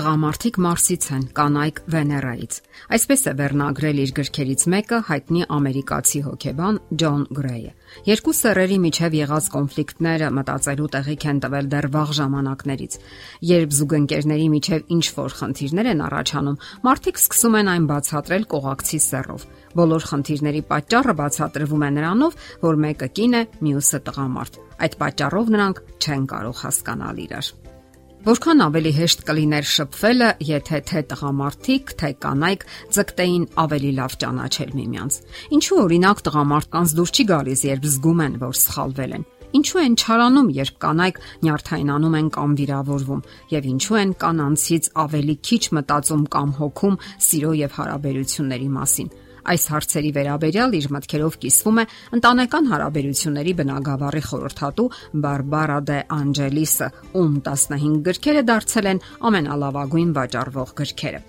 Տղամարդիկ Մարսից են, կանայք Վեներայից։ Այսպես է վերնագրել իր գրքերից մեկը հայտնի ամերիկացի հոկեբան Ջոն Գրեյը։ Երկու սեռերի միջև եղած կոնֆլիկտները մտածելու տեղիք են տվել դեռ վաղ ժամանակներից։ Երբ զուգընկերների միջև ինչ որ խնդիրներ են առաջանում, մարդիկ սկսում են այն բացատրել կողակցի սեռով։ Բոլոր խնդիրների պատճառը բացատրվում է նրանով, որ մեկը կին է, մյուսը տղամարդ։ Այդ պատճառով նրանք չեն կարող հասկանալ իրար։ Որքան ավելի հեշտ կլիներ շփվելը, եթե թե տղամարդիկ, թե կանայք ձգտեին ավելի լավ ճանաչել միմյանց։ Ինչու օրինակ տղամարդկանց դուր չի գալիս, երբ զգում են, որ սխալվել են։ Ինչու են չարանում, երբ կանայք նյարդայնանում են կամ վիրավորվում, եւ ինչու են կանանցից ավելի քիչ մտածում կամ հոգում սիրո եւ հարաբերությունների մասին։ Այս հարցերի վերաբերյալ իր մտքերով կիսվում է ընտանեկան հարաբերությունների բնագավառի խորհրդատու Բարբարա դե Անջելիսը, ում 15 գրքերը դարձել են ամենալավագույն վաճառվող գրքերը։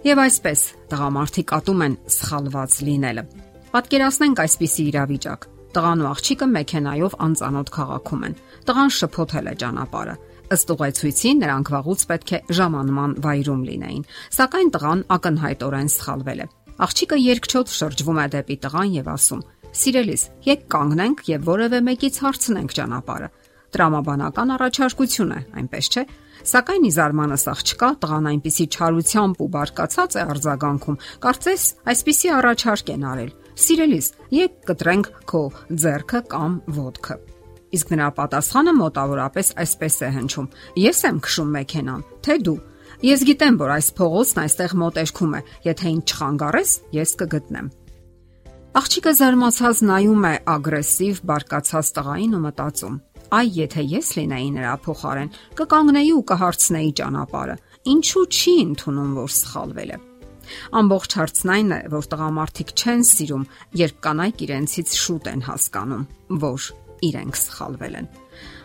Եվ այսպես, տղամարդիկ ատում են սխալված լինելը։ Պատկերացնենք այսպիսի իրավիճակ։ Տղան ու աղջիկը մեքենայով անծանոթ քաղաքում են։ Տղան շփոթել է ճանապարհը։ Ըստ ուղեցույցի նրանք վաղուց պետք է ժամանման վայրում լինեին, սակայն տղան ակնհայտորեն սխալվել է։ Աղջիկը երկչոտ շրջվում է դեպի տղան եւ ասում. Սիրելիս, եկ կանգնենք եւ որևէ մեկից հարցնենք ճանապարհը։ Տրամաբանական առաջարկություն է, այնպես չէ։ Սակայն ի զարմանս աղջկա տղան այնպիսի չարությամբ ու բարկացած է արձագանքում, կարծես այսպիսի առաջարկ են արել։ Սիրելիս, եկ կտրենք քո ձեռքը կամ ոտքը։ Իսկ նրա պատասխանը մոտավորապես այսպես է հնչում. Ես եմ քշում մեքենան, թե դու։ Ես գիտեմ, որ այս փողոցն այստեղ մոտերքում է։ Եթե ինձ չխանգարես, ես կգտնեմ։ Աղջիկը զարմացած նայում է ագրեսիվ բարկացած տղային ու մտածում. Այ եթե ես լինեի նրա փոխարեն, կկանգնեի ու կհարցնեի ճանապարհը։ Ինչու չի ընդունում, որ սխալվել է։ Ամբողջ հարցն այն է, որ տղամարդիկ չեն սիրում, երբ կանայք իրենցից շուտ են հասկանում, որ իրենք սխալվել են։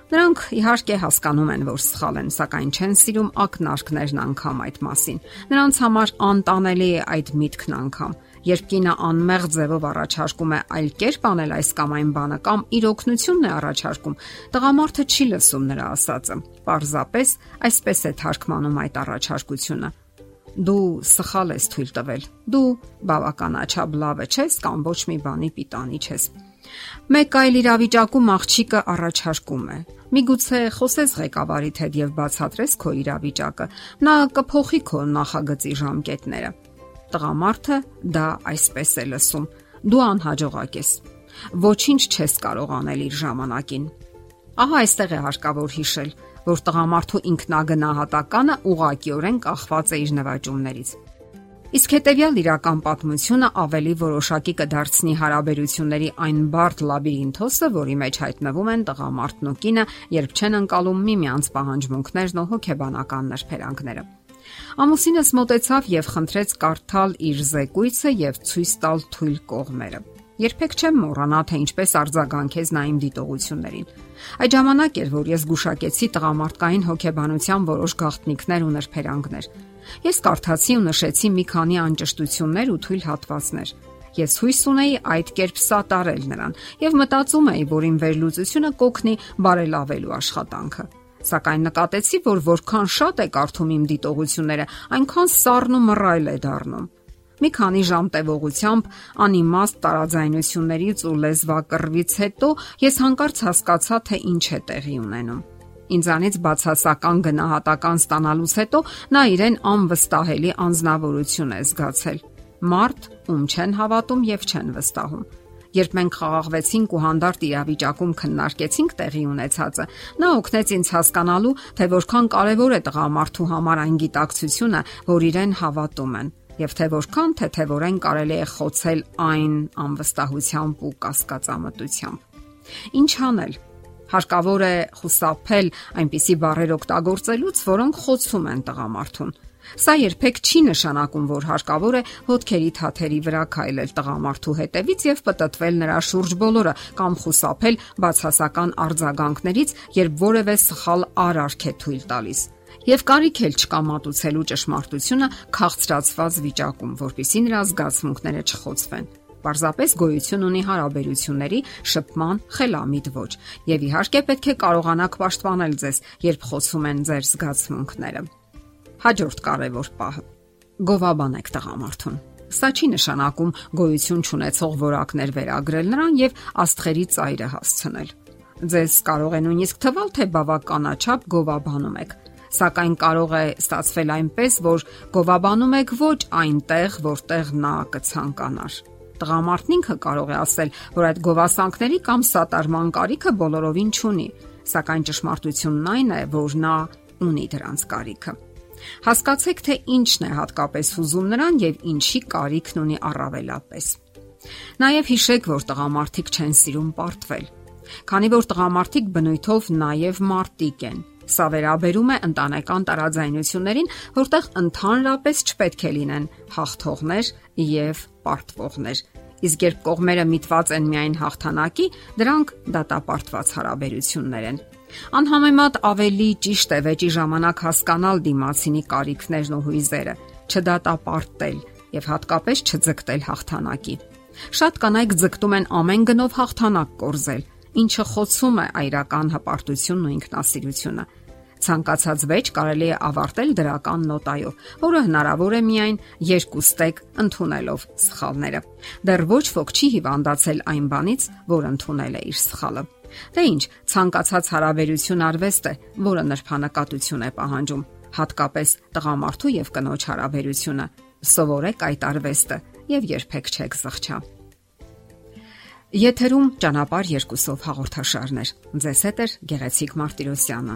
Նրանք իհարկե հասկանում են, որ սխալ են, սակայն չեն սիրում ակնարկներն անգամ այդ մասին։ Նրանց համար անտանելի է այդ միտքն անգամ։ Երբ կինը անմեղ ձևով առաջարկում է այլ կերպ անել այս կամ այն բանը կամ իր օգնությունն է առաջարկում, տղամարդը չի լսում նրա ասածը։ Պարզապես այսպես է թարգմանում այդ առաջարկությունը դու սխալ ես թույլ տվել։ Դու բավականաչափ լավը չես կամ ոչ մի բանի պիտանի չես։ Մեկ այլ իրավիճակում աղջիկը առաջարկում է. Միգուցե խոսես ղեկավարիդ հետ եւ բացատրես քո իրավիճակը։ Նա կփոխի քո նախագծի ժամկետները։ Տղամարդը դա այսպես է լսում. Դու անհաջողակ ես։ Ոչինչ չես կարող անել իր ժամանակին։ Ահա այստեղ է հարկավոր հիշել, որ տղամարդու ինքնագնահատականը ուղղակիորեն կախված է իր նվաճումներից։ Իսկ հետեւյալ իրական պատմությունը ավելի որոշակի կդարձնի հարաբերությունների այն բարդ լաբիրինթոսը, որի մեջ հայտնվում են տղամարդն ու կինը, երբ չեն անցալում միմյանց պահանջմունքներն ու հոգեբանական նրբերանգները։ Ամուսինս մտեցավ եւ խնդրեց կարդալ իր զեկույցը եւ ցույց տալ թույլ կողմերը։ Երբեք չեմ մոռանա թե ինչպես արձագանքեց նա իմ դիտողություններին։ Այդ ժամանակ էր, որ ես գուշակեցի տղամարդկային հոգեբանության որոշ գաղտնիքներ ու նրբերանգներ։ Ես կարդացի ու նշեցի մի քանի անճշտություններ ու թույլ հատվածներ։ Ես հույս ունեի այդ կերպ սատարել նրան եւ մտածում էի, որ իմ վերլուծությունը կօգնի բարելավելու աշխատանքը։ Սակայն նկատեցի, որ որքան շատ է կարդում իմ դիտողությունները, այնքան սառն ու մռայլ է դառնում։ Մի քանի ժամ տևողությամբ անիմաստ տարաձայնություններից ու լեզվակռվից հետո ես հանկարծ հասկացա, թե ինչ է տեղի ունենում։ Ինձանից բացասական գնահատական ստանալուց հետո նա իրեն անվստահելի անznավորություն է զգացել։ Մարդ, ում չեն հավատում եւ չեն վստահում։ Երբ մենք խաղաղվեցինք ու հանդարտ իրավիճակում քննարկեցինք տեղի ունեցածը, նա օգնեց ինձ հասկանալու, թե որքան կարևոր է տղամարդու համար այն գիտակցությունը, որ իրեն հավատում են եւ թե որքան թեթեվորեն կարելի է խոցել այն անվստահությամբ ու կասկածամտությամբ։ Ինչ անել, Հարկավոր է խուսափել այնպիսի բառեր օգտագործելուց, որոնք խոցում են տղամարդուն։ Սա երբեք չի նշանակում, որ հարկավոր է հոդքերի թաթերի վրա քայլել տղամարդու հետևից եւ պատտվել նրա շուրջ բոլորը կամ խուսափել բացասական արձագանքներից, երբ որևէ սխալ արարք է թույլ տալիս։ Եվ կարիք էլ չկա մատուցելու ճշմարտությունը քաղցրացված վիճակում, որpիսի նրա զգացմունքները չխոցվեն պարզապես գոյություն ունի հարաբերությունների շփման խելամիտ ոճ։ Եվ իհարկե պետք է կարողանաք պաշտպանել ձեզ, երբ խոսում են ձեր զգացմունքները։ Հաջորդ կարևոր պահը՝ գովաբանեք տղամարդուն։ Սա չի նշանակում գոյություն չունեցող որակներ վերագրել նրան եւ աստղերի ծայրը հասցնել։ Ձեզ կարող է նույնիսկ թվալ, թե բավականաչափ գովաբանում եք, սակայն կարող է ստացվել այնպես, որ գովաբանում եք ոչ այնտեղ, որտեղ նա կցանկանար։ Տղամարդն ինքը կարող է ասել, որ այդ գովասանքների կամ սատարման կարիքը բոլորովին չունի, սակայն ճշմարտությունն այն է, որ նա ունի դրանց կարիքը։ Հասկացեք, թե ինչն է հատկապես հուզում նրան եւ ինչի կարիքն ունի առավելապես։ Նաև հիշեք, որ տղամարդիկ չեն սիրում պարտվել։ Քանի որ տղամարդիկ բնույթով նաև մարտիկ են, Սա վերաբերում է ընտանեկան տարաձայնություններին, որտեղ ընդհանրապես չպետք է լինեն հաղթողներ եւ պարտվողներ։ Իսկ երբ կողմերը միտված են միայն հաղթանակի, դրանք դատապարտված հարաբերություններ են։ Անհամեմատ ավելի ճիշտ է վեճի ժամանակ հասկանալ դիմացինի կարիքներն ու հույզերը, չդատապարտել եւ հատկապես չձգտել հաղթանակի։ Շատ կանայք ձգտում են ամեն գնով հաղթանակ կորզել, ինչը խոցում է այրական հպարտությունն ու ինքնասիրությունը։ Ցանկացած վեճ կարելի է ավարտել դրական նոտայով, որը հնարավոր է միայն երկու ստեկ ընդունելով սխալները։ Դեռ ոչ ոք չի հիվանդացել այն բանից, որ ընդունել է իր սխալը։ Դե ինչ, ցանկացած հարաբերություն արվեստ է, որը նրբանակատություն է պահանջում, հատկապես տղամարդու եւ կնոջ հարաբերությունը։ Սովորեք այդ արվեստը եւ երբեք չեք զղջա։ Եթերում ճանապար երկուսով հաղորդաշարներ։ Ձեզ հետ է Գեղեցիկ Մարտիրոսյանը։